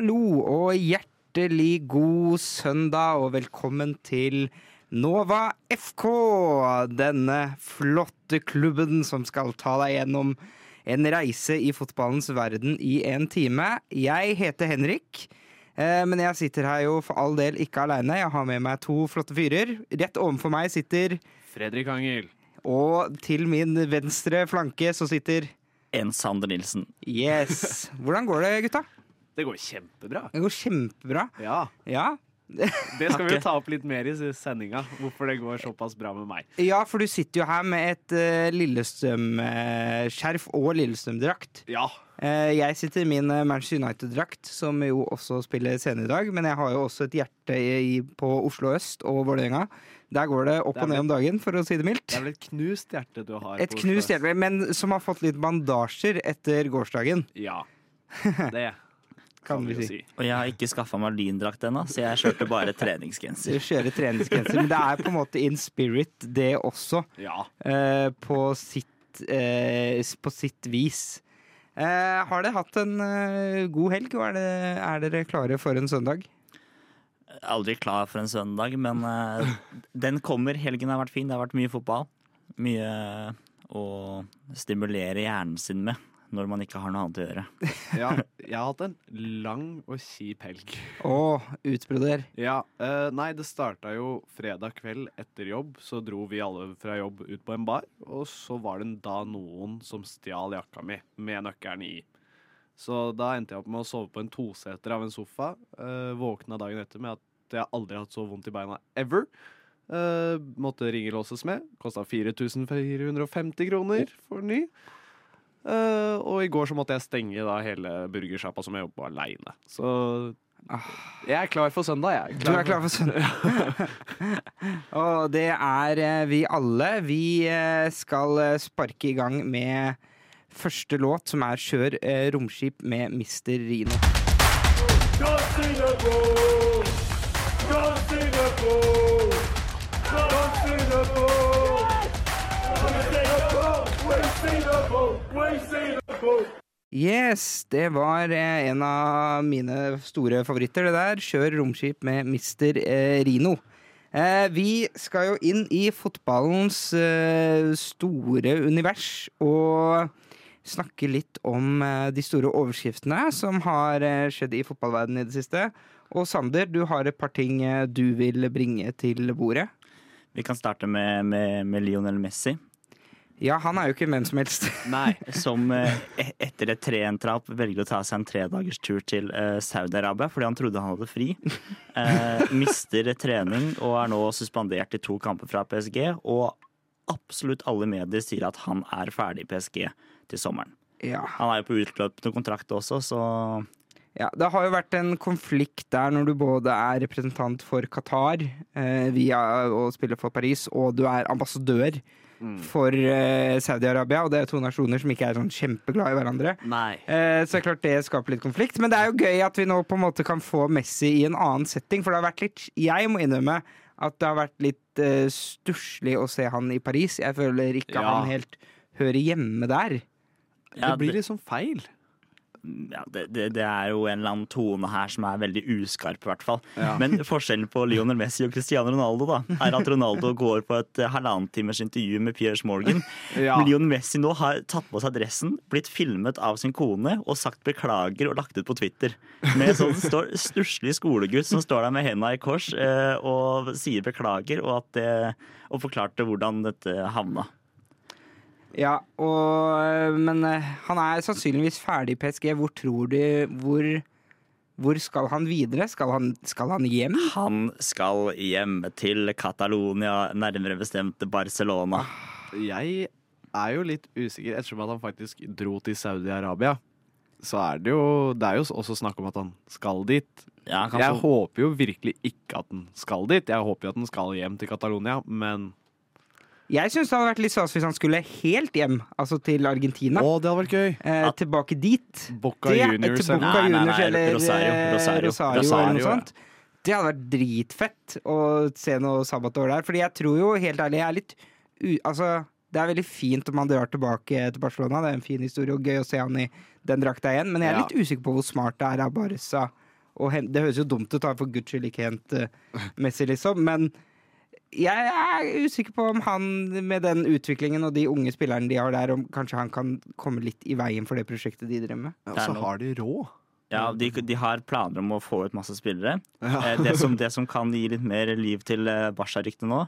Hallo og hjertelig god søndag og velkommen til Nova FK. Denne flotte klubben som skal ta deg gjennom en reise i fotballens verden i en time. Jeg heter Henrik. eh, Men jeg sitter her jo for all del ikke aleine. Jeg har med meg to flotte fyrer. Rett overfor meg sitter Fredrik Angel. Og til min venstre flanke så sitter En Sander Nilsen. Yes. Hvordan går det, gutta? Det går kjempebra. Det går kjempebra. Ja. Ja. Det skal vi jo ta opp litt mer i sendinga, hvorfor det går såpass bra med meg. ja, for du sitter jo her med et uh, Lillestrøm-skjerf og Lillestrøm-drakt. Ja. Uh, jeg sitter i min eh, Manchester United-drakt, som jo også spiller senere i dag. Men jeg har jo også et hjerte i, på Oslo øst og Vålerenga. Der går det opp Det er og ned om dagen, for å si det mildt. Det er vel et knust hjerte du har. Et knust hjerte, men som har fått litt bandasjer etter gårsdagen. Ja. Det Kan vi si. Og jeg har ikke skaffa meg lyndrakt ennå, så jeg kjørte bare treningsgenser. Du kjører treningsgenser, men det er på en måte in spirit, det også. Ja. eh, på, sitt, eh, på sitt vis. Eh, har dere hatt en eh, god helg, og er, det, er dere klare for en søndag? Aldri klar for en søndag, men eh, den kommer. Helgen har vært fin. Det har vært mye fotball. Mye å stimulere hjernen sin med når man ikke har noe annet å gjøre. ja. Jeg har hatt en lang og kjip helg. Å, utbroder. Ja, Uh, Nei, det starta jo fredag kveld etter jobb. Så dro vi alle fra jobb ut på en bar. Og så var det da noen som stjal jakka mi med nøkkelen i. Så da endte jeg opp med å sove på en toseter av en sofa. Uh, våkna dagen etter med at jeg aldri har hatt så vondt i beina ever. Uh, måtte ringelåses med. Kosta 4450 kroner for ny. Eh, og i går så måtte jeg stenge da hele burgersjappa som jeg jobber på aleine. Så jeg er klar for søndag, jeg. Du er klar for søndag? og det er eh, vi alle. Vi eh, skal sparke i gang med første låt, som er 'Kjør romskip' med Mr. Rino. Yes, det var eh, en av mine store favoritter, det der. Kjør romskip med Mr. Eh, Rino. Eh, vi skal jo inn i fotballens store univers og snakke litt om de store overskriftene som har skjedd i fotballverdenen i det siste. Og Sander, du har et par ting du vil bringe til bordet. Vi kan starte med, med, med Lionel Messi, Ja, han er jo ikke hvem som helst. Nei. som eh, e- etter et 3-1-tap velger å ta seg en tredagers tur til eh, Saudi-Arabia fordi han trodde han hadde fri. Eh, mister trening og er nå suspendert i to kamper fra PSG. Og absolutt alle medier sier at han er ferdig i PSG til sommeren. Ja. Han er jo på utløpende kontrakt også, så Ja, Det har jo vært en konflikt der når du både er representant for Qatar eh, via å spille for Paris, og du er ambassadør for uh, Saudi-Arabia. Og det er to nasjoner som ikke er sånn kjempeglade i hverandre. Nei. Eh, så det er klart det skaper litt konflikt. Men det er jo gøy at vi nå på en måte kan få Messi i en annen setting. For det har vært litt Jeg må innrømme at det har vært litt uh, stusslig å se han i Paris. Jeg føler ikke Ja. han helt hører hjemme der. Ja, det blir liksom feil. Ja, det, det, det er jo en eller annen tone her som er veldig uskarp, i hvert fall. Ja. Men forskjellen på Lionel Messi og Cristiano Ronaldo da, er at Ronaldo går på et eh, halvannen timers intervju med Piers Morgan. Ja. Men Lionel Messi nå har tatt på seg dressen, blitt filmet av sin kone og sagt beklager og lagt ut på Twitter. Med en sånn stusslig skolegutt som står der med henda i kors eh, og sier beklager, og, at det, og forklarte hvordan dette havna. Ja, og, men eh, han er sannsynligvis ferdig i PSG. Hvor tror du Hvor, hvor skal han videre? Skal han, skal han hjem? Han skal hjem til Catalonia, nærmere bestemt Barcelona. Jeg er jo litt usikker, ettersom at han faktisk dro til Saudi-Arabia. Så er det jo Det er jo også snakk om at han skal dit. Ja, Jeg håper jo virkelig ikke at han skal dit. Jeg håper jo at han skal hjem til Catalonia, men Jeg syns det hadde vært litt stas hvis han skulle helt hjem, altså til Argentina. Å, det hadde vært gøy! Eh, tilbake dit. Boca Det- Juniors til Boca Nei, nei, nei, eller Rosario, eh, Rosario, Rosario, Rosario, eller noe ja. sånt. Det hadde vært dritfett å se noe sabbatår der. Fordi jeg tror jo helt ærlig jeg er litt u Altså, det er veldig fint om han drar tilbake til Barcelona. Det er en fin historie og gøy å se han i den drakta igjen. Men jeg er Ja. litt usikker på hvor smart det er av Barca. Og hen- Det høres jo dumt ut, ta for guds skyld ikke hent uh, Messi, liksom. Men jeg er usikker på om han med den utviklingen og de unge spillerne de har der, om kanskje han kan komme litt i veien for det prosjektet de driver med. Og er så har de råd. Ja, de, de har planer om å få ut masse spillere. Ja. Eh, Det som, det som kan gi litt mer liv til eh, Barca-ryktene nå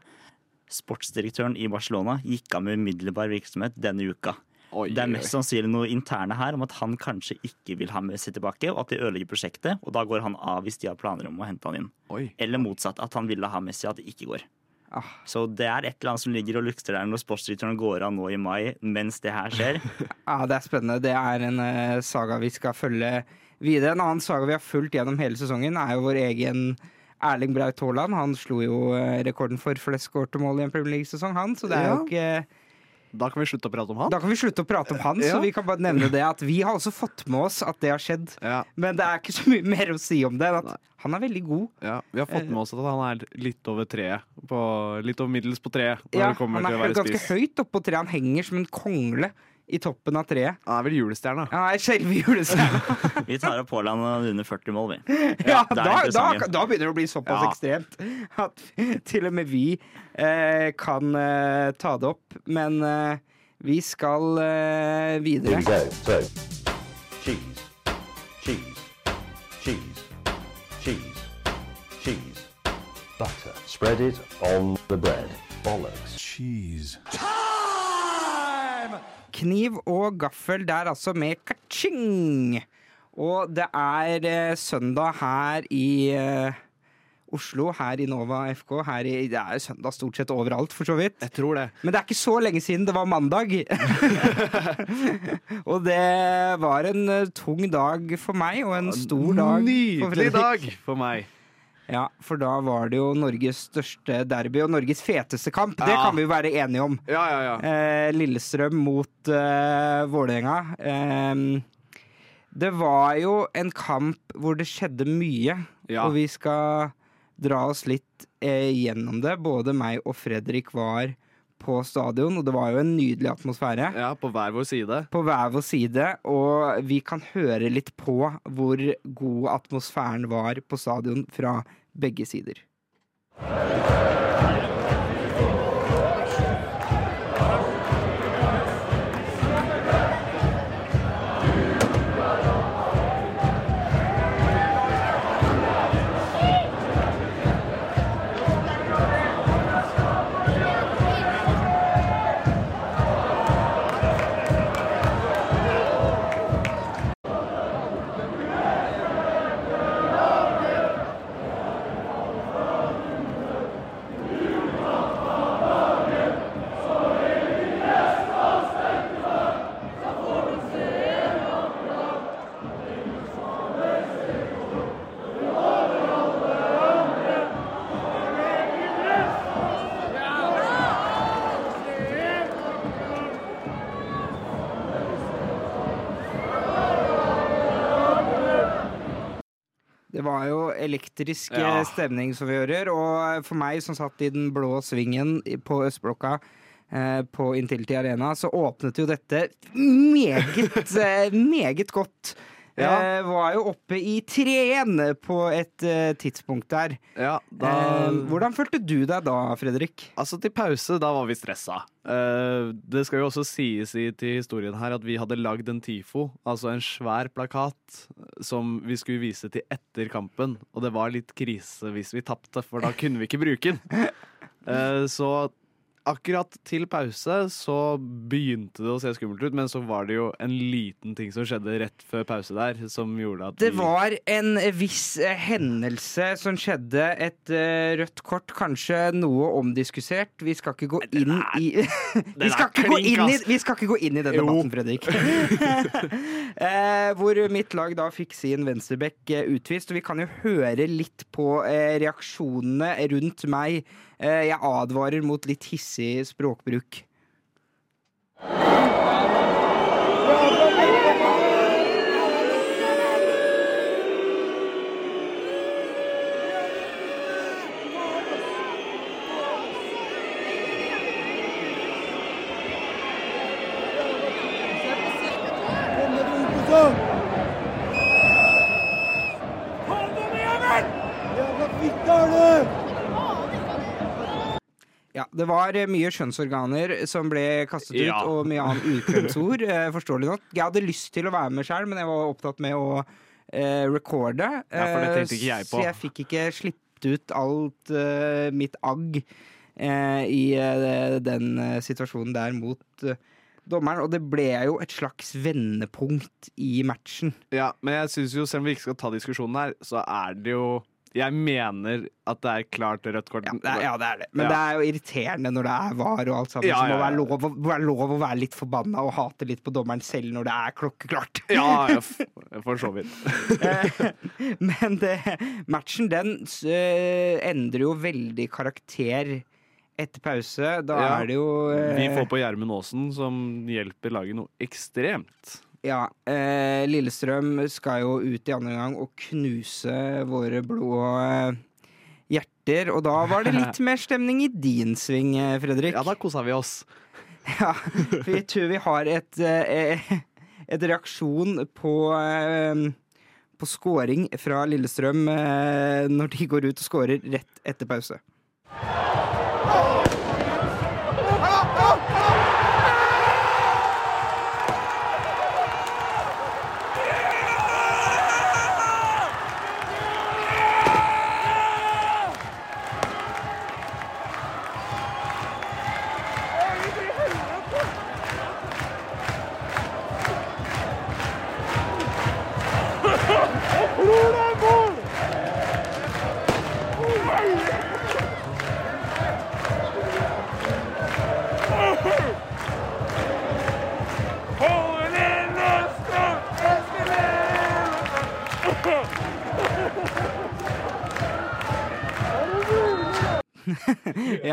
Sportsdirektøren i Barcelona gikk av med umiddelbar virksomhet denne uka. Oi, Det er mest sannsynlig noe interne her om at han kanskje ikke vil ha Messi tilbake, og at de ødelegger prosjektet, og da går han av hvis de har planer om å hente han inn. oi. Eller motsatt, at han ville ha Messi, seg at det ikke går. Ah. Så det er et eller annet som ligger og lukter der når sportsdirektøren går av nå i mai, mens det her skjer. Ja, Det er spennende. Det er en eh, saga vi skal følge videre. En annen saga vi har fulgt gjennom hele sesongen, er jo vår egen Erling Braut Haaland. Han slo jo eh, rekorden for flest skårte mål i en Premier League-sesong, han. Så det er jo ikke Da kan vi slutte å prate om han. Da kan vi slutte å prate om han, Ja. så vi kan bare nevne det at vi har også fått med oss at det har skjedd. Ja, Men det er ikke så mye mer å si om det. enn At han er veldig god. ja. Vi har fått med oss at han er litt over treet. På, litt over middels på treet Ja, han er ganske høyt høyt oppå treet. Han henger som en kongle i toppen av treet. Han er vel julestjerna. Han er selve julestjerna. Vi tar opp Haaland under 40 mål, vi. Ja, er da, da, da begynner det å bli såpass Ja. ekstremt at til og med vi eh, kan eh, ta det opp. Men eh, vi skal eh, videre. Cheese, cheese, cheese, cheese, cheese, butter. Spread it on the bread. Bollocks. cheese. Kniv og gaffel der altså med kaching. Og det er eh, søndag her i eh, Oslo, her i Nova FK. Her i, det er søndag stort sett overalt, for så vidt. Jeg tror det. Men det er ikke så lenge siden det var mandag. og det var en eh, tung dag for meg, og en stor dag for Nydelig Fredrik. dag for meg. Ja, for da var det jo Norges største derby og Norges feteste kamp. Det kan vi jo være enige om. Ja, ja, ja. Eh, Lillestrøm mot eh, Vålerenga. Eh, det var jo en kamp hvor det skjedde mye, og vi skal dra oss litt eh, gjennom det. Både meg og Fredrik var på stadion, og det var jo en nydelig atmosfære. ja, på hver vår side. På hver vår side, og vi kan høre litt på hvor god atmosfæren var på stadion fra begge sider. Det var jo elektrisk Ja. eh, stemning, som vi hører. Og for meg som satt i den blå svingen på Østblokka eh, på Intility Arena, så åpnet jo dette meget, eh, meget godt. Ja. Eh, var jo oppe i 3-1 på et eh, tidspunkt der. Ja, da Eh, hvordan følte du deg da, Fredrik? Altså, til pause, da var vi stressa. Eh, det skal jo også sies i, til historien her at vi hadde lagd en TIFO, altså en svær plakat, som vi skulle vise til etter kampen. Og det var litt krise hvis vi tapte, for da kunne vi ikke bruke den. Eh, så akkurat til pause så begynte det å se skummelt ut, men så var det jo en liten ting som skjedde rett før pause der, som gjorde at Det var en viss eh, hendelse som skjedde. Et eh, rødt kort, kanskje noe omdiskusert. Vi skal ikke gå inn i vi, skal ikke gå inn i vi skal ikke gå inn i den debatten, Fredrik. eh, hvor mitt lag da fikk sin venstreback utvist. Og vi kan jo høre litt på reaksjonene rundt meg. Eh, jeg advarer mot litt hissig språkbruk. Kommer rom på Ja, det var eh, mye skjønnsorganer som ble kastet ut, Ja. og mye annet ukvemsord, eh, forståelig nok. Jeg hadde lyst til å være med sjøl, men jeg var opptatt med å eh, recorde. Ja, for det eh, tenkte ikke jeg på. Så jeg fikk ikke slippet ut alt eh, mitt agg eh, i den situasjonen der mot dommeren. Og det ble jo et slags vendepunkt i matchen. Ja, men jeg synes jo, selv om vi ikke skal ta diskusjonen her, så er det jo Jeg mener at det er klart rødt kort. Ja, det er, ja, det er det. Men Ja. det er jo irriterende når det er var og alt sammen. Ja, så må være lov, være lov å være litt forbanna og hate litt på dommeren selv når det er klokkeklart. Ja, for så vidt. Men det, matchen den eh, endrer jo veldig karakter etter pause. Da er det jo eh, Vi får på Gjermund Aasen, som hjelper laget noe ekstremt. Ja, eh, Lillestrøm skal jo ut i andre gang og knuse våre blå eh, hjerter. Og da var det litt mer stemning i din sving, eh, Fredrik. Ja, da kosa vi oss. Ja, vi tror vi har et, eh, et reaksjon på eh, på scoring fra Lillestrøm eh, når de går ut og scorer rett etter pause.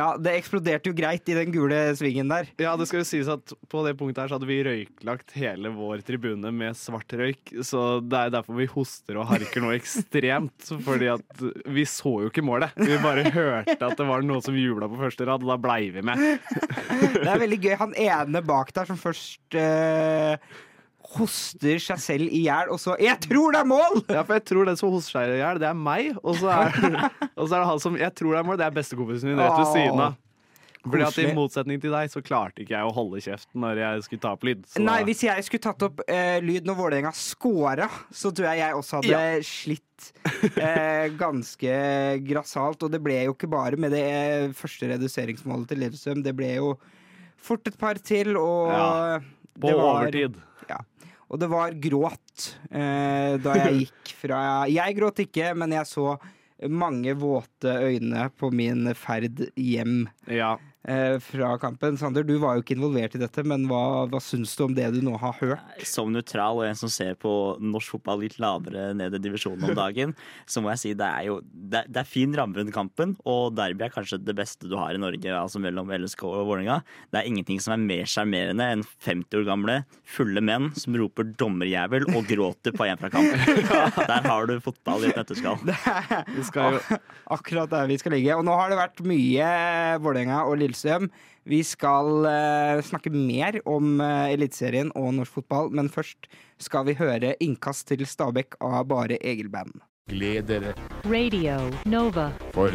Ja, det eksploderte jo greit i den gule svingen der. Ja, det skal jo sies at på det punktet her så hadde vi røyklagt hele vår tribune med svart røyk, så det er derfor vi hoster og harker noe ekstremt. Fordi at vi så jo ikke målet. Vi bare hørte at det var noen som jubla på første rad, og da blei vi med. Det er veldig gøy. Han ene bak der som først eh, hoster seg selv i hjel, og så 'Jeg tror det er mål!' Ja, for jeg tror den som hoster seg i hjel, det er meg, og så er, og så er det han som jeg tror det er mål, det er bestekompisen min rett ved siden av. Fordi at I motsetning til deg så klarte ikke jeg å holde kjeften når jeg skulle ta opp lyd. Så Nei, hvis jeg skulle tatt opp eh, lyd når Vålerenga scora, så tror jeg jeg også hadde Ja. slitt eh, ganske grassat. Og det ble jo ikke bare med det eh, første reduseringsmålet til Lillestrøm. Det ble jo fort et par til, og Ja, På det var- overtid. Og det var gråt eh, da jeg gikk fra Jeg gråt ikke, men jeg så mange våte øyne på min ferd hjem Ja. Eh, fra kampen. Sander, du var jo ikke involvert i dette, men hva, hva syns du om det du nå har hørt? Som nøytral og en som ser på norsk fotball litt lavere ned i divisjonen om dagen, så må jeg si det er jo det, det er fin ramme rundt kampen, og derby er kanskje det beste du har i Norge, altså mellom LSK og Vålerenga. Det er ingenting som er mer sjarmerende enn 50 år gamle, fulle menn som roper 'dommerjævel' og gråter på en fra kampen. Der har du fotball i et nøtteskall. Vi skal jo Akkurat der vi skal ligge. Og nå har det vært mye Vålerenga og Lillestrøm. Vi skal uh, snakke mer om uh, Eliteserien og norsk fotball, men først skal vi høre innkast til Stabæk av bare Egil Band. Gled dere, Radio Nova. for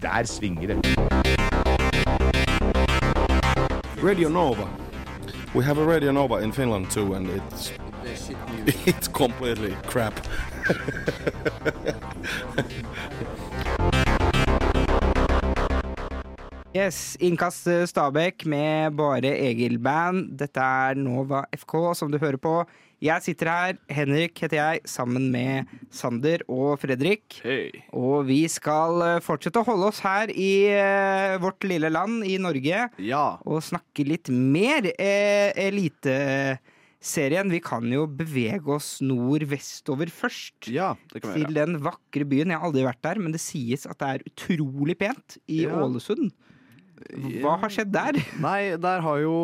der svinger det. Radio Nova. We have a Radio Nova in Finland too, and it's it's completely crap. Yes, Innkast eh, Stabæk med bare Egil Band. Dette er Nova FK, som du hører på. Jeg sitter her, Henrik heter jeg, sammen med Sander og Fredrik. Hei. Og vi skal eh, fortsette å holde oss her i eh, vårt lille land, i Norge, Ja. og snakke litt mer eh, Eliteserien. Vi kan jo bevege oss nord-vestover først. Ja, det kan vi Til den vakre byen. Jeg har aldri vært der, men det sies at det er utrolig pent i Ja. Ålesund. Hva har skjedd der? Nei, der har jo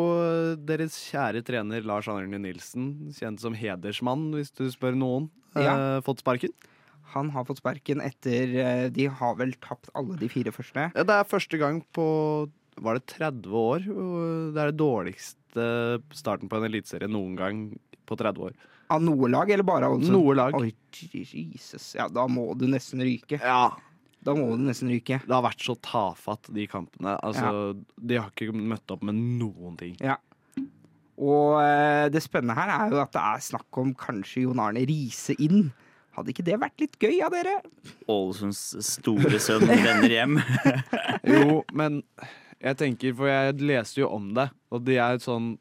deres kjære trener Lars Arne Nilsen, kjent som hedersmann, hvis du spør noen, Ja. eh, fått sparken. Han har fått sparken etter eh, De har vel tapt alle de fire første. Ja, Det er første gang på var det 30 år. Det er det dårligste starten på en eliteserie noen gang på 30 år. Av noe lag, eller bare av Ålesund? Noe lag. Oi, Jesus. Ja, da må du nesten ryke. Ja. Da må du nesten ryke. Det har vært så tafatt, de kampene. Altså, De har ikke møtt opp med noen ting. Ja. Og eh, det spennende her er jo at det er snakk om kanskje Jon Arne Riise inn. Hadde ikke det vært litt gøy av dere? Ålesunds store sønn vender hjem. Jo, men jeg tenker, for jeg leste jo om det, og det er et sånn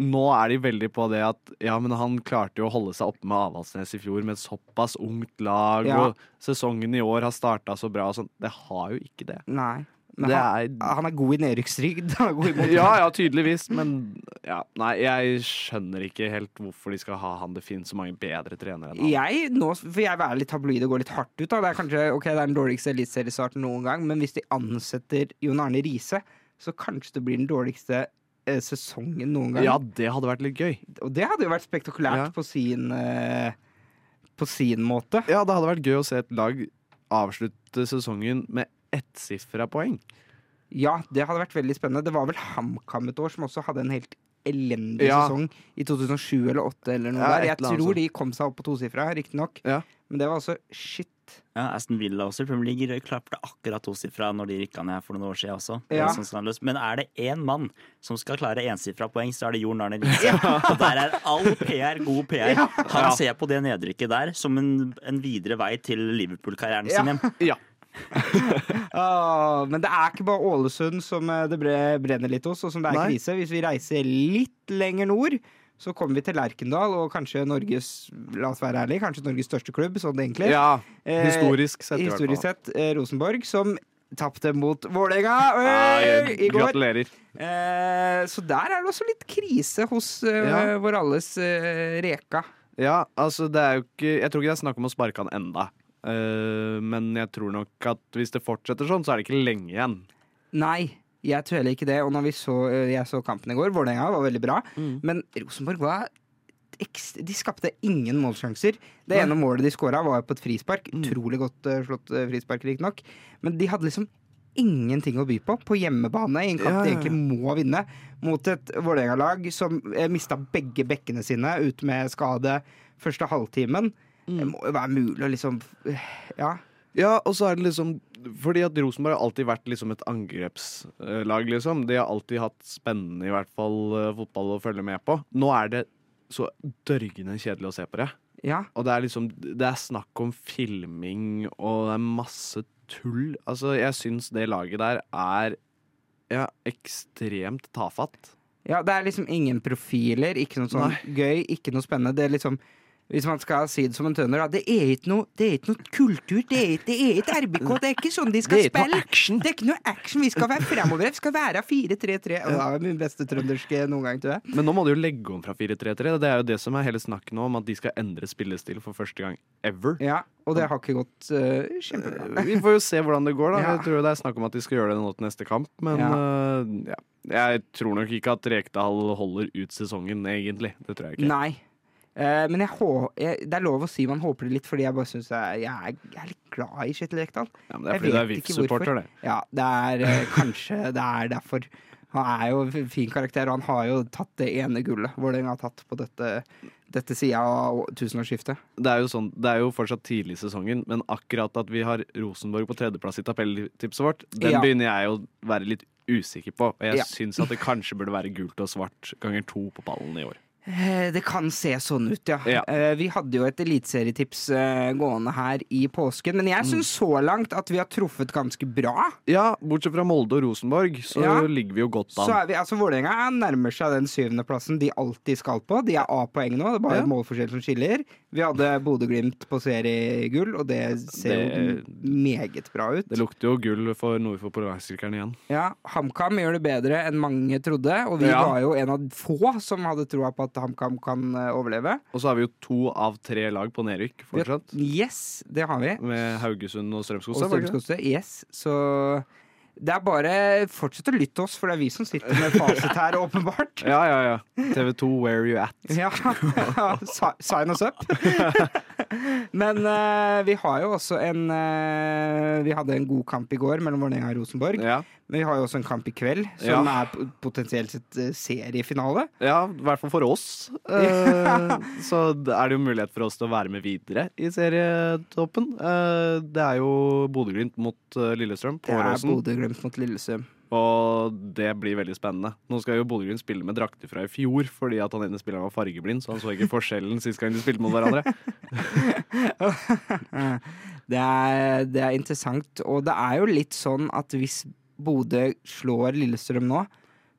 Nå er de veldig på det at ja, men han klarte jo å holde seg oppe med Avaldsnes i fjor med et såpass ungt lag, Ja. og sesongen i år har starta så bra og sånn. Det har jo ikke det. Nei. Men Det han, er han er god i nedrykkstrygd. Han er god i motgang. Ja, ja, tydeligvis, men ja, nei, jeg skjønner ikke helt hvorfor de skal ha han. Det finnes så mange bedre trenere enn han. Jeg, nå, for jeg vil være litt tabloid og gå litt hardt ut. Da. Det er kanskje okay, det er den dårligste eliteseriestarten noen gang, men hvis de ansetter Jon Arne Riise, så kanskje det blir den dårligste sesongen noen gang. Ja, det hadde vært litt gøy. Og det hadde jo vært spektakulært Ja. på sin eh, På sin måte. Ja, det hadde vært gøy å se et lag avslutte sesongen med ettsifra poeng. Ja, det hadde vært veldig spennende. Det var vel HamKam et år som også hadde en helt elendig Ja. sesong i 2007 eller 2008 eller noe Ja, der. Jeg tror de kom seg opp på tosifra, riktignok. Ja. Men det var altså shit. Ja, Aston Villa også i Premier League klarte akkurat tosifra når de rykka ned for noen år siden også. Ja. er sånn. Men er det én mann som skal klare ensifra poeng, så er det Jorn Arne Riise. Og der er all PR god PR. Han ser på det nedrykket der som en, en videre vei til Liverpool-karrieren sin Ja. hjem. Ja. Ah, men det er ikke bare Ålesund som eh, det brenner litt hos, og som det er Nei. krise. Hvis vi reiser litt lenger nord, så kommer vi til Lerkendal, og kanskje Norges La oss være ærlig, kanskje Norges største klubb, sånn egentlig. ja. Eh, Historisk sett, hvert Historisk sett eh, Rosenborg, som tapte mot Vålerenga i går. gratulerer. Eh, så der er det også litt krise hos eh, Ja. vår alles eh, Reka. Ja, altså det er jo ikke Jeg tror ikke det er snakk om å sparke han enda. Eh, men jeg tror nok at hvis det fortsetter sånn, så er det ikke lenge igjen. Nei, jeg tøler ikke det. Og når vi så, eh, jeg så kampen i går, Vålerenga var veldig bra. Mm. Men Rosenborg var De skapte ingen målsjanser. Det ene målet de skåra, var på et frispark. Mm. Utrolig godt eh, slått uh, frispark, riktignok. Men de hadde liksom ingenting å by på på hjemmebane i en kamp Ja, de egentlig må vinne. Mot et Vålerenga-lag som mista begge bekkene sine ut med skade første halvtimen. Mm. Det må jo være mulig å liksom eh, Ja. Ja, og så er det liksom Fordi at Rosenborg har alltid vært liksom et angrepslag, liksom. De har alltid hatt spennende, i hvert fall, eh, fotball å følge med på. Nå er det så dørgende kjedelig å se på det. ja. Og det er liksom Det er snakk om filming, og det er masse tull. Altså, jeg syns det laget der er ja, ekstremt tafatt. Ja, det er liksom ingen profiler, ikke noe sånn gøy, ikke noe spennende. Det er liksom hvis man skal si det som en tønder. Det er ikke noe, det er ikke noe kultur. Det er, ikke- det er ikke RBK. Det er ikke sånn de skal Det er ikke noe spille. action. Det er ikke noe action. Vi skal være fremover. Vi skal være 4-3-3. Og Det er min beste trønderske noen gang, tror jeg. Men nå må du jo legge om fra 4-3-3. Det er jo det som er hele snakken nå, om at de skal endre spillestil for første gang ever. Ja, og det har ikke gått uh, kjempebra. Vi får jo se hvordan det går, da. Ja. Jeg tror det er snakk om at de skal gjøre det nå til neste kamp, men øh, ja. Jeg tror nok ikke at Rekdal holder ut sesongen, egentlig. Det tror jeg ikke. Nei. Eh, men jeg hå jeg, det er lov å si man håper det litt, fordi jeg bare synes jeg, jeg, er, litt glad i Kjetil Rekdal. Ja, men det er fordi du er VIF-supporter, det. Ja, det er eh, kanskje det er derfor. Han er jo en fin karakter, og han har jo tatt det ene gullet Vålerenga har tatt på dette, dette sida av tusenårsskiftet. Det er, jo sånn, det er jo fortsatt tidlig i sesongen, men akkurat at vi har Rosenborg på tredjeplass i tabelltipset vårt, den Ja. begynner jeg å være litt usikker på. Og jeg Ja. syns at det kanskje burde være gult og svart ganger to på pallen i år. Eh, Det kan se sånn ut, ja. Ja. Eh, Vi hadde jo et eliteserietips eh, gående her i påsken, men jeg syns så langt at vi har truffet ganske bra. Ja, bortsett fra Molde og Rosenborg, så Ja. ligger vi jo godt Så er vi, altså Vålerenga nærmer seg den syvendeplassen de alltid skal på. De er A-poeng nå, det er bare Ja. målforskjell som skiller. Vi hadde Bodø-Glimt på seriegull, og det ser Det- jo meget bra ut. Det lukter jo gull for nord for polarsirkelen igjen. Ja, HamKam gjør det bedre enn mange trodde, og vi var jo en av få som hadde troa på at HamKam kan eh, overleve. Og så har vi jo to av tre lag på nedrykk fortsatt. Yes, det har vi. Med Haugesund og Og Strømsgodset. det? Strømsgodset. Yes, så det er bare Fortsett å lytte oss, for det er vi som sitter med fasit her, åpenbart. Ja, ja, ja. TV2, where you at? Ja, Si- Sign us up. Men uh, vi har jo også en uh, Vi hadde en god kamp i går mellom Vålerenga og Rosenborg. Ja. Men vi har jo også en kamp i kveld som Ja. er potensielt sett eh, seriefinale. Ja, i hvert fall for oss. Eh, så er det jo mulighet for oss til å være med videre i serietoppen. Eh, det er jo Bodø-Glimt mot Lillestrøm på Det er. Bodø-Glimt mot Lillestrøm. Og det blir veldig spennende. Nå skal jo Bodø-Glimt spille med drakter fra i fjor fordi at han ene spilleren var fargeblind, så han så ikke forskjellen sist gang de spilte mot hverandre. Det er, det er interessant, og det er jo litt sånn at hvis Bodø slår Lillestrøm nå,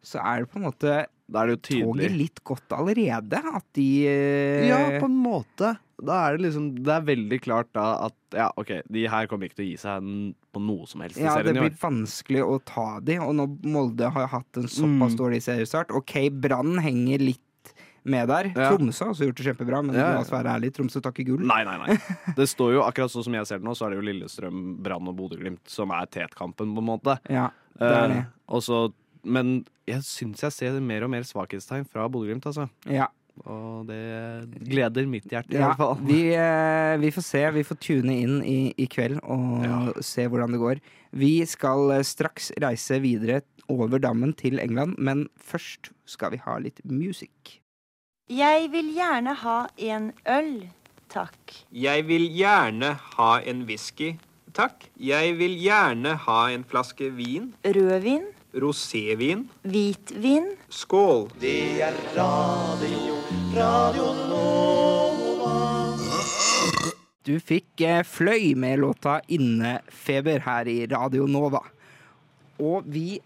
så er det på en måte Da er det jo toget litt godt allerede. At de eh, Ja, på en måte. Da er det liksom Det er veldig klart da at ja, OK, de her kommer ikke til å gi seg på noe som helst i Ja, det serien i blir vanskelig å ta de, og når Molde har hatt en såpass Mm. dårlig seriestart OK, Brann henger litt med der. Ja. Tromsø har også gjort det kjempebra, men Ja, la ja. oss være ærlige, Tromsø tar ikke gull. Nei, nei, nei. Det står jo akkurat sånn som jeg ser det nå, så er det jo Lillestrøm, Brann og Bodø-Glimt som er tetkampen, på en måte. Ja, det er det. Eh, også, men jeg syns jeg ser mer og mer svakhetstegn fra Bodø-Glimt, altså. Ja. Og det gleder mitt hjerte, i hvert fall. vi, eh, vi får se. Vi får tune inn i, i kveld og se hvordan det går. Vi skal eh, straks reise videre over dammen til England, men først skal vi ha litt musikk. Jeg vil gjerne ha en øl, takk. Jeg vil gjerne ha en whisky, takk. Jeg vil gjerne ha en flaske vin. Rødvin, Rosévin. hvitvin. Skål. Det er radio, radio Nova. Du fikk eh, Fløy med låta 'Innefeber' her i Radio Nova. Og vi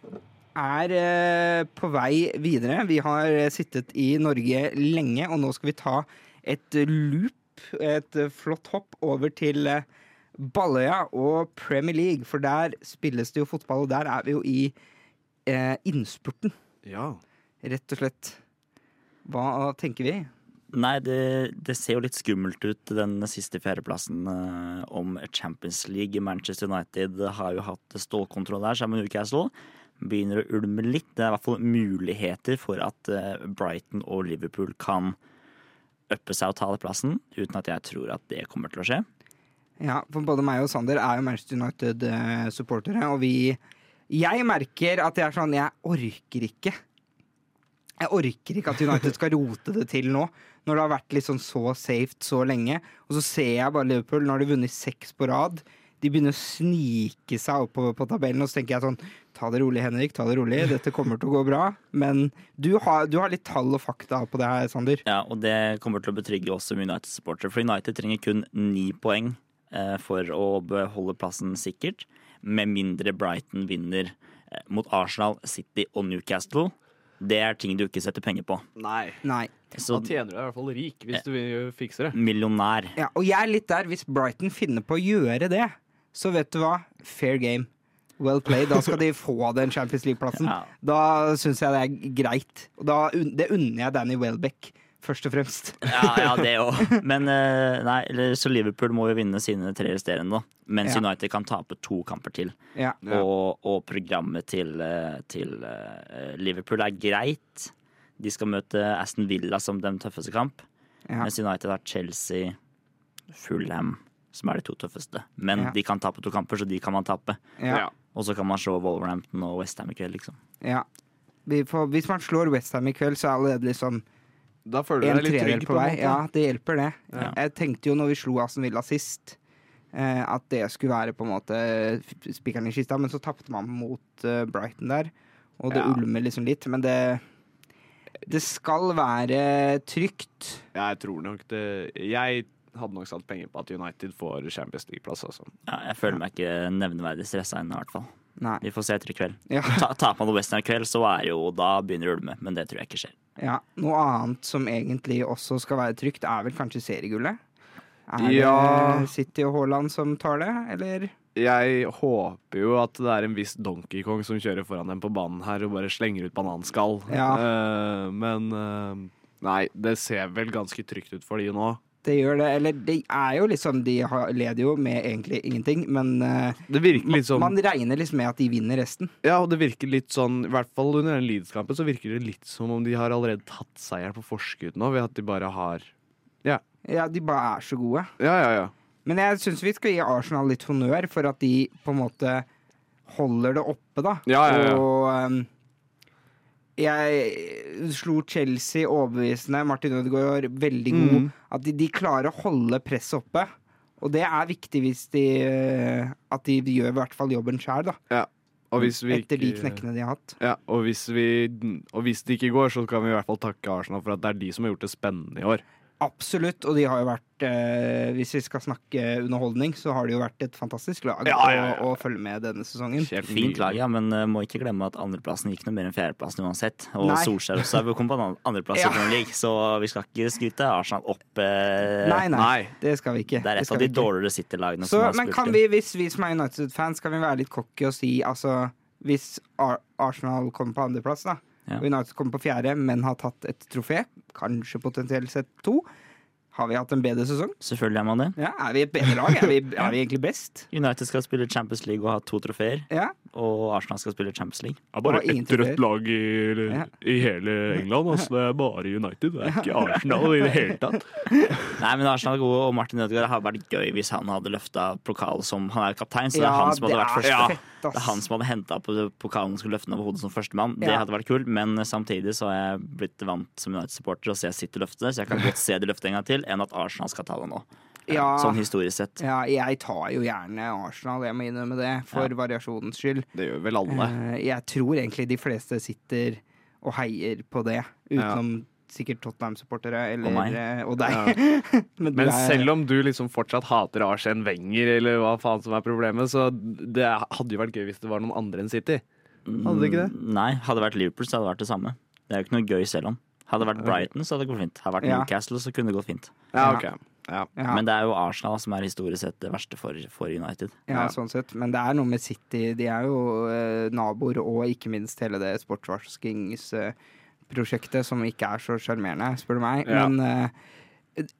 er eh, på vei videre. Vi har eh, sittet i Norge lenge, og nå skal vi ta et loop, et flott hopp, over til eh, Balløya og Premier League. For der spilles det jo fotball, og der er vi jo i eh, innspurten, Ja. rett og slett. Hva tenker vi? Nei, det, det ser jo litt skummelt ut, den siste fjerdeplassen eh, om Champions League. Manchester United har jo hatt stålkontroll der sammen med Newcastle. Begynner å ulme litt. Det er i hvert fall muligheter for at eh, Brighton og Liverpool kan uppe seg og ta den plassen, uten at jeg tror at det kommer til å skje. Ja, for både meg og Sander er jo Manchester United-supportere, og vi Jeg merker at jeg er sånn Jeg orker ikke. Jeg orker ikke at United skal rote det til nå, når det har vært sånn så safe så lenge. Og så ser jeg bare Liverpool, nå har de vunnet seks på rad. De begynner å snike seg oppover på tabellen, og så tenker jeg sånn Ta det rolig, Henrik. Ta det rolig. Dette kommer til å gå bra. Men du har, du har litt tall og fakta på det her, Sander. Ja, og det kommer til å betrygge oss som United-supportere. For United trenger kun ni poeng eh, for å beholde plassen sikkert. Med mindre Brighton vinner eh, mot Arsenal, City og Newcastle. Det er ting du ikke setter penger på. Nei. Nei. Så Da tjener du deg i hvert fall rik, hvis du fikser fikse det. millionær. Ja, og jeg er litt der. Hvis Brighton finner på å gjøre det, så vet du hva? Fair game. Well played. Da skal de få den Champions League-plassen. Ja. Da syns jeg det er greit. Og da, det unner jeg Danny Welbeck, først og fremst. Ja, ja det òg. Men eh, nei, så Liverpool må jo vinne sine tre resterende, da. Mens Ja. United kan tape to kamper til. Og, og programmet til, eh, til eh, Liverpool er greit. De skal møte Aston Villa som den tøffeste kamp. Ja. Mens United har Chelsea, Fulham, som er de to tøffeste. Men Ja. de kan tape to kamper, så de kan man tape. Ja. Og så kan man slå Wolverhampton og Westham i kveld, liksom. ja. Vi får, hvis man slår Westham i kveld, så er allerede liksom Da føler du en deg litt trygg på vei. måte. Ja, det hjelper, det. Ja. Jeg tenkte jo når vi slo Aston Villa sist, eh, at det skulle være på en måte spikeren i kista, men så tapte man mot uh, Brighton der, og det Ja. ulmer liksom litt. Men det Det skal være trygt. Jeg tror nok det Jeg hadde nok satt penger på at United får Champions League-plass, altså. Ja, jeg føler meg ikke nevneverdig stressa ennå, i hvert fall. Nei. Vi får se etter i kveld. Ja. Ta, taper man Western i kveld, så er jo da begynner det å ulme. Men det tror jeg ikke skjer. Ja, Noe annet som egentlig også skal være trygt, er vel kanskje seriegullet? Er Ja. det City og Haaland som tar det, eller? Jeg håper jo at det er en viss Donkey Kong som kjører foran dem på banen her og bare slenger ut bananskall. Ja. Uh, men uh, nei, det ser vel ganske trygt ut for de nå. Det gjør det. Eller det er jo liksom De leder jo med egentlig ingenting, men sånn man regner liksom med at de vinner resten. Ja, og det virker litt sånn I hvert fall under den Leeds-kampen så virker det litt som om de har allerede tatt seieren på forskudd nå, ved at de bare har Ja, Ja, de bare er så gode. Ja, ja, ja. Men jeg syns vi skal gi Arsenal litt honnør for at de på en måte holder det oppe, da. Ja, ja, ja. Og um, jeg slo Chelsea overbevisende. Martin Ødegaard veldig god. Mm. At de, de klarer å holde presset oppe. Og det er viktig hvis de uh, At de gjør i hvert fall jobben sjøl, da. Hvis vi Etter de knekkene de har hatt. Ja, og hvis, vi, og hvis det ikke går, så kan vi i hvert fall takke Arsenal for at det er de som har gjort det spennende i år. Absolutt. Og de har jo vært eh, Hvis vi skal snakke underholdning, så har det jo vært et fantastisk lag Ja, ja, ja. Å, å følge med denne sesongen. Helt Fint lag, ja, men uh, må ikke glemme at andreplassen gikk noe mer enn fjerdeplassen uansett. Og Nei. Solskjær også er kommet på andreplass Ja. i Premier League, så vi skal ikke skryte Arsenal opp. Eh, Nei, nei, Nei. det skal vi ikke. Det er et av de dårligere City-lagene som har men kan vi, hvis vi som er United-fans, kan vi være litt cocky og si altså Hvis Ar Arsenal kommer på andreplass, da, Ja. United kommer på fjerde, men har tatt et trofé, kanskje potensielt sett to, har vi hatt en bedre sesong? Selvfølgelig er man det. Ja, Er vi et bedre lag? Er vi, er vi egentlig best? United skal spille Champions League og ha to trofeer, Ja. og Arsenal skal spille Champions League. Det er bare Og ingen ett rødt trofeer. lag i, i hele England. Altså. Det er bare United. Det er ikke Arsenal i det hele tatt. Nei, men Arsenal er gode, og Martin Ødegaard hadde vært gøy hvis han hadde løfta pokal som Han er kaptein, så det er Ja, han som hadde det vært er første. fett, ass. Det er han som hadde henta på pokalen og skulle løfte den over hodet som førstemann. Det Ja. hadde vært kult, men samtidig så har jeg blitt vant som United-supporter å se City løfte det, så jeg kan godt se de løfte en gang til, enn at Arsenal skal ta det nå. Ja. Sånn historisk sett. Ja, jeg tar jo gjerne Arsenal, jeg må innrømme det, for variasjonens skyld. Det gjør vel alle. Eh, Jeg tror egentlig de fleste sitter og heier på det, utenom sikkert Tottenham-supportere eller Og eh, og deg. Men, Men er- selv om du liksom fortsatt hater Arsen Wenger, eller hva faen som er problemet, så det hadde jo vært gøy hvis det var noen andre enn City. Hadde det ikke det? Mm, Nei, hadde det vært Liverpool, så hadde det vært det samme. Det er jo ikke noe gøy selv om. Hadde det vært Brighton, så hadde det gått fint. Hadde det vært Newcastle, så kunne det gått fint. Ja, ok. Ja. Men det er jo Arsenal som er historisk sett det verste for, for United. ja, Ja. sånn sett. Men det er noe med City. De er jo eh, naboer, og ikke minst hele det sportsvaskingsprosjektet, som ikke er så sjarmerende, spør du meg. Ja. Men eh,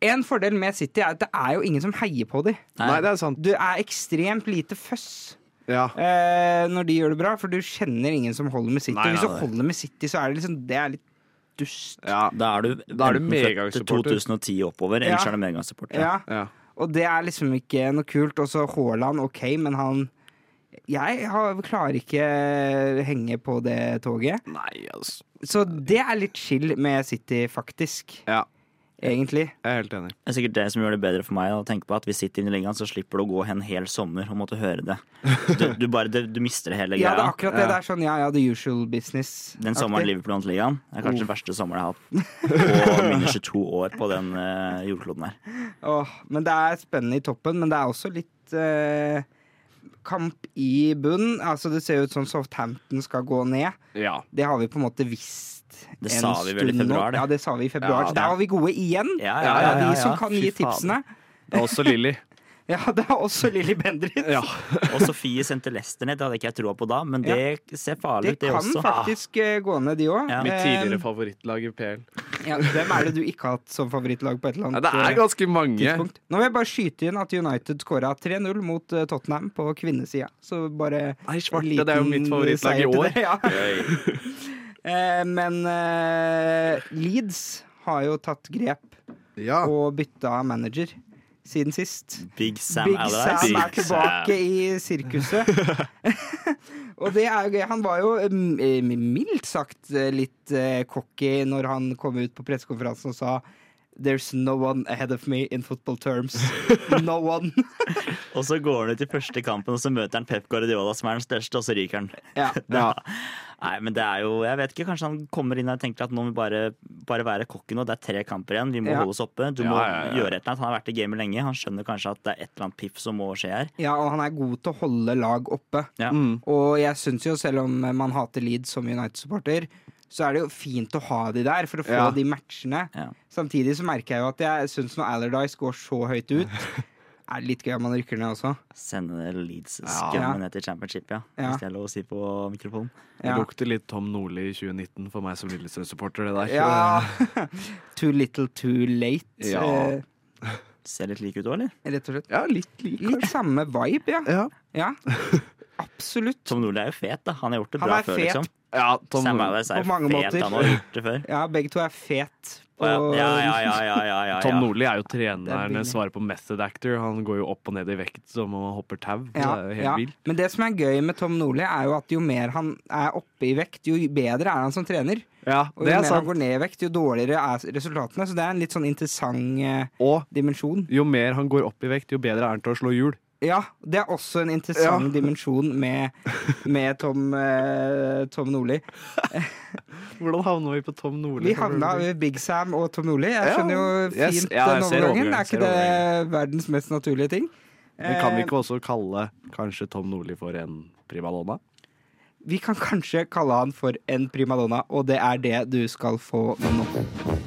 en fordel med City er at det er jo ingen som heier på dem. Nei, det er sant. Du er ekstremt lite føss. Ja. eh, når de gjør det bra, for du kjenner ingen som holder med City. Nei, Hvis du holder med City, så er det liksom Det er litt dust. ja. Da er du, Da er du enten født medgangssupporter. 2010 oppover, Ja. er du medgangssupporter. Ja. ja. Og det er liksom ikke noe kult. Og så Haaland, OK, men han Jeg har, klarer ikke henge på det toget. Nei, altså. Så det er litt chill med City, faktisk. Ja, Egentlig. jeg er helt enig. Det er sikkert det som gjør det bedre for meg å tenke på at vi sitter inne i ligaen, så slipper du å gå en hel sommer og måtte høre det. Du, du bare, du, du mister hele greia. Ja, det er akkurat det. Ja. Det er sånn ja, ja, the usual business. Den sommeren. Liverpool vant ligaen, er kanskje den verste sommeren jeg har hatt på mine 22 år på den uh, jordkloden her. Åh, men det er spennende i toppen, men det er også litt uh, kamp i bunn. Altså, det ser ut som Southampton skal gå ned. Ja. Det har vi på en måte visst Det en sa vi vel i februar, det. Ja, det sa vi i februar. Ja, der var vi gode igjen. Ja, ja, ja, ja, de som kan Fy gi faen. tipsene. Det er også Lilly. Ja, det er også Lilly Bendriss. Ja. Og Sofie sendte Lester ned, det hadde ikke jeg troa på da, men det ser farlig Det ut, det kan faktisk ah. gå ned, de òg. Ja. Mitt tidligere favorittlag i PL. ja, hvem er det du ikke har hatt som favorittlag på et eller annet Ja, det er eh, ganske mange. tidspunkt? Nå vil jeg bare skyte inn at United skåra 3-0 mot eh, Tottenham på kvinnesida. Så bare Nei, svarte, det er jo mitt favorittlag i år. det, Ja. Eh, men eh, Leeds har jo tatt grep Ja. og bytta manager siden sist. Big Sam Big Sam Sam er tilbake tilbake i sirkuset. og det er jo gøy. Han var jo eh, mildt sagt litt cocky når han kom ut på pressekonferansen og sa There's no one ahead of me in football terms. No one. Og så går han ut i første kampen, og så møter han Pep Guardiola, som er den største, og så ryker han. Ja. Ja. Nei, men det er jo Jeg vet ikke, kanskje han kommer inn og tenker at nå må vi bare, bare være kokken, og Det er tre kamper igjen, vi må Ja. holde oss oppe. Du Ja, må ja, ja. gjøre et eller annet. Han har vært i gamet lenge. Han skjønner kanskje at det er et eller annet piff som må skje her. ja, og han er god til å holde lag oppe. Ja. Mm. Og jeg syns jo, selv om man hater Leeds som United-supporter, så er det jo fint å ha de der for å få Ja. de matchene. Ja. Samtidig så merker jeg jo at jeg syns når Alardis går så høyt ut, er det litt gøy om man rykker ned også. Sende Leeds Ja. ned til championship, ja. Ja. Hvis det er lov å si på mikrofonen. Det Ja. lukter litt Tom Nordli i 2019 for meg som Lillestrøm-supporter, det der. Ja. too little, too late. Ja. eh, Ser litt like ut òg, eller? rett og slett. Ja, litt lik, Litt samme vibe, ja. Ja. ja. Absolutt. Tom Nordli er jo fet, da. Han har gjort det Han bra før, fet. liksom. Ja Tom Sam. Allardyce er På mange fet, måter. han har gjort det før. Ja, begge to er fet Ja, ja, ja, ja, ja, ja, ja, Tom. Nordli er jo er treneren, svarer på method actor. Han går jo opp og ned i vekt som om han hopper tau. Men det som er gøy med Tom Nordli, er jo at jo mer han er oppe i vekt, jo bedre er han som trener. Ja, Og jo mer mer han går ned i vekt, jo dårligere er resultatene. Så det er en litt sånn interessant eh, Og dimensjon. jo mer han går opp i vekt, jo bedre er han til å slå hjul. Ja, det er også en interessant Ja. dimensjon med, med Tom, eh, Tom Nordli. Hvordan havna vi på Tom Nordli? Vi havna ved Big Sam og Tom Nordli. Jeg skjønner jo fint yes. ja, den overgangen. overgangen, Er ikke det verdens mest naturlige ting? Men kan vi Eh, ikke også kalle kanskje Tom Nordli for en primadonna? Vi kan kanskje kalle han for en primadonna, og det er det du skal få nå.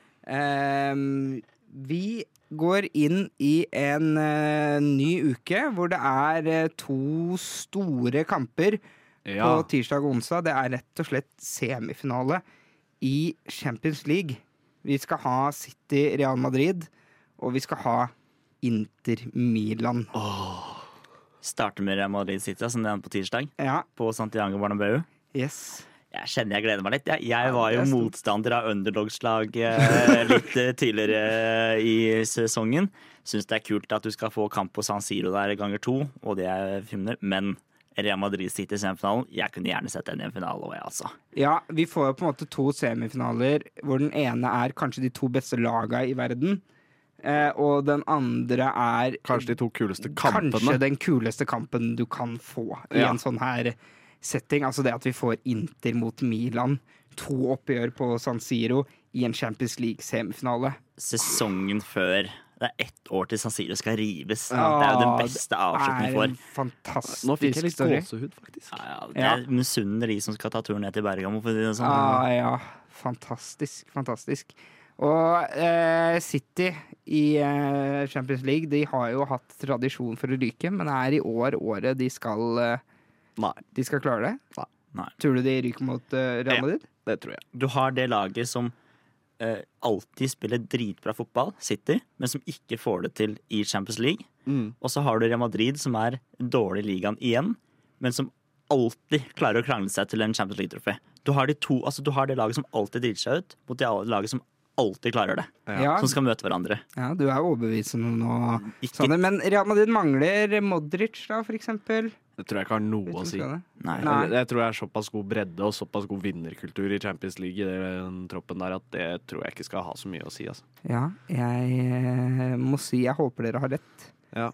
Ehm, vi går inn i en eh, ny uke hvor det er eh, to store kamper Ja. på tirsdag og onsdag. Det er rett og slett semifinale i Champions League. Vi skal ha City Real Madrid, og vi skal ha Inter Milan. Starter med Real Madrid City, som det er på tirsdag, Ja, på Santiago Barnabeu. yes. Jeg kjenner jeg gleder meg litt. Jeg, jeg var jo er motstander av underdogslag eh, litt eh, tidligere i sesongen. Syns det er kult at du skal få kamp på San Siro der ganger to, og det er filmer. Men Real Madrid sitter i semifinalen, jeg kunne gjerne sett den i en finale òg, jeg, altså. Ja, vi får jo på en måte to semifinaler hvor den ene er kanskje de to beste laga i verden. Eh, og den andre er Kanskje de to kuleste kampene. kanskje den kuleste kampen du kan få i Ja. en sånn her setting. Altså det at vi får Inter mot Milan. To oppgjør på San Siro i en Champions League-semifinale. Sesongen før. Det er ett år til San Siro skal rives. Ja, det er jo den beste avslutningen vi får. Nå fikk jeg litt gåsehud, faktisk. Ja, ja, det Ja. er misunner de som skal ta turen ned til Bergamo. For det sånn. ja, ja, fantastisk, fantastisk. Og eh, City i eh, Champions League De har jo hatt tradisjon for å ryke, men det er i år året de skal eh, Nei, De skal klare det? Nei. Nei. Tror du de ryker mot uh, Real Ja. Madrid? det tror jeg. Du har det laget som uh, alltid spiller dritbra fotball, City, men som ikke får det til i Champions League. Mm. Og så har du Real Madrid, som er dårlig i ligaen igjen, men som alltid klarer å krangle seg til en Champions League-trofé. Du har de to, altså du har det laget som alltid driter seg ut, mot det laget som alltid klarer det. Ja, Som skal møte hverandre. ja du er overbevisende nå. Ikke, Sander. Men Real Madrid mangler Modric, da, for eksempel. Det tror jeg ikke har noe å si. nei. Nei. Jeg, jeg tror det er såpass god bredde og såpass god vinnerkultur i Champions League i den troppen der at det tror jeg ikke skal ha så mye å si. Altså. Ja, jeg eh, må si jeg håper dere har rett. Ja.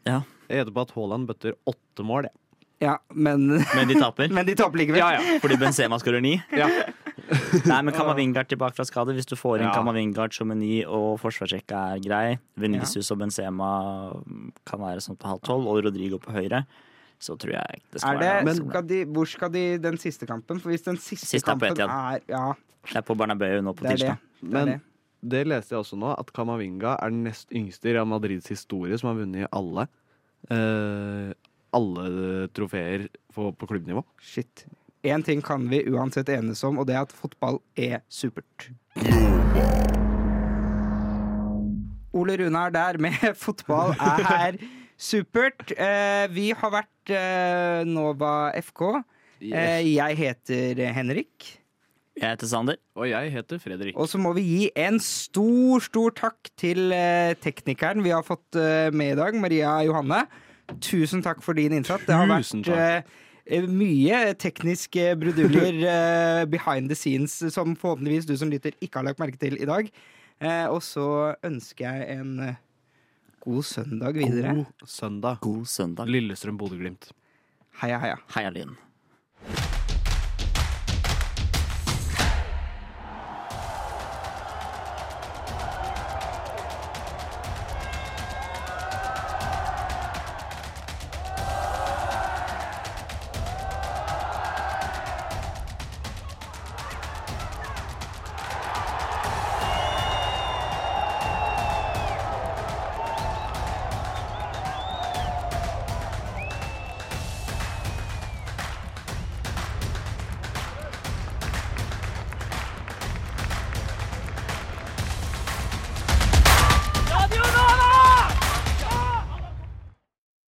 Jeg gjetter på at Haaland bøtter åtte mål. jeg. Ja, men Men de taper. Men de taper likevel. Fordi Benzema skårer ni. Ja. Nei, men Kamavingard tilbake fra skade. Hvis du får inn Ja. Kamavingard som en ny og forsvarssjekka er grei, Venicius og Benzema kan være sånn på halv tolv, og Rodrigo på høyre, så tror jeg det skal Er det, være men, skal de, hvor skal de den siste kampen? For hvis den siste, Siste kampen er, er Ja, Det er på Bernabeu nå på det tirsdag. det, Men det. det leste jeg også nå, at Camavinga er den nest yngste i Real Madrids historie som har vunnet alle Uh, alle trofeer på, på klubbnivå. Shit. Én ting kan vi uansett enes om, og det er at fotball er supert. Ole Rune er der med fotball er supert. Eh, vi har vært eh, Nova FK. Eh, jeg heter Henrik. Jeg heter Sander. Og jeg heter Fredrik. Og så må vi gi en stor, stor takk til eh, teknikeren vi har fått eh, med i dag, Maria Johanne. Tusen takk for din innsats. Det har vært eh, mye tekniske bruduljer eh, behind the scenes som forhåpentligvis du som lytter ikke har lagt merke til i dag. Eh, og så ønsker jeg en eh, god søndag videre. God søndag. God søndag. Lillestrøm-Bodø-Glimt. Heia, heia. Heia Lyn.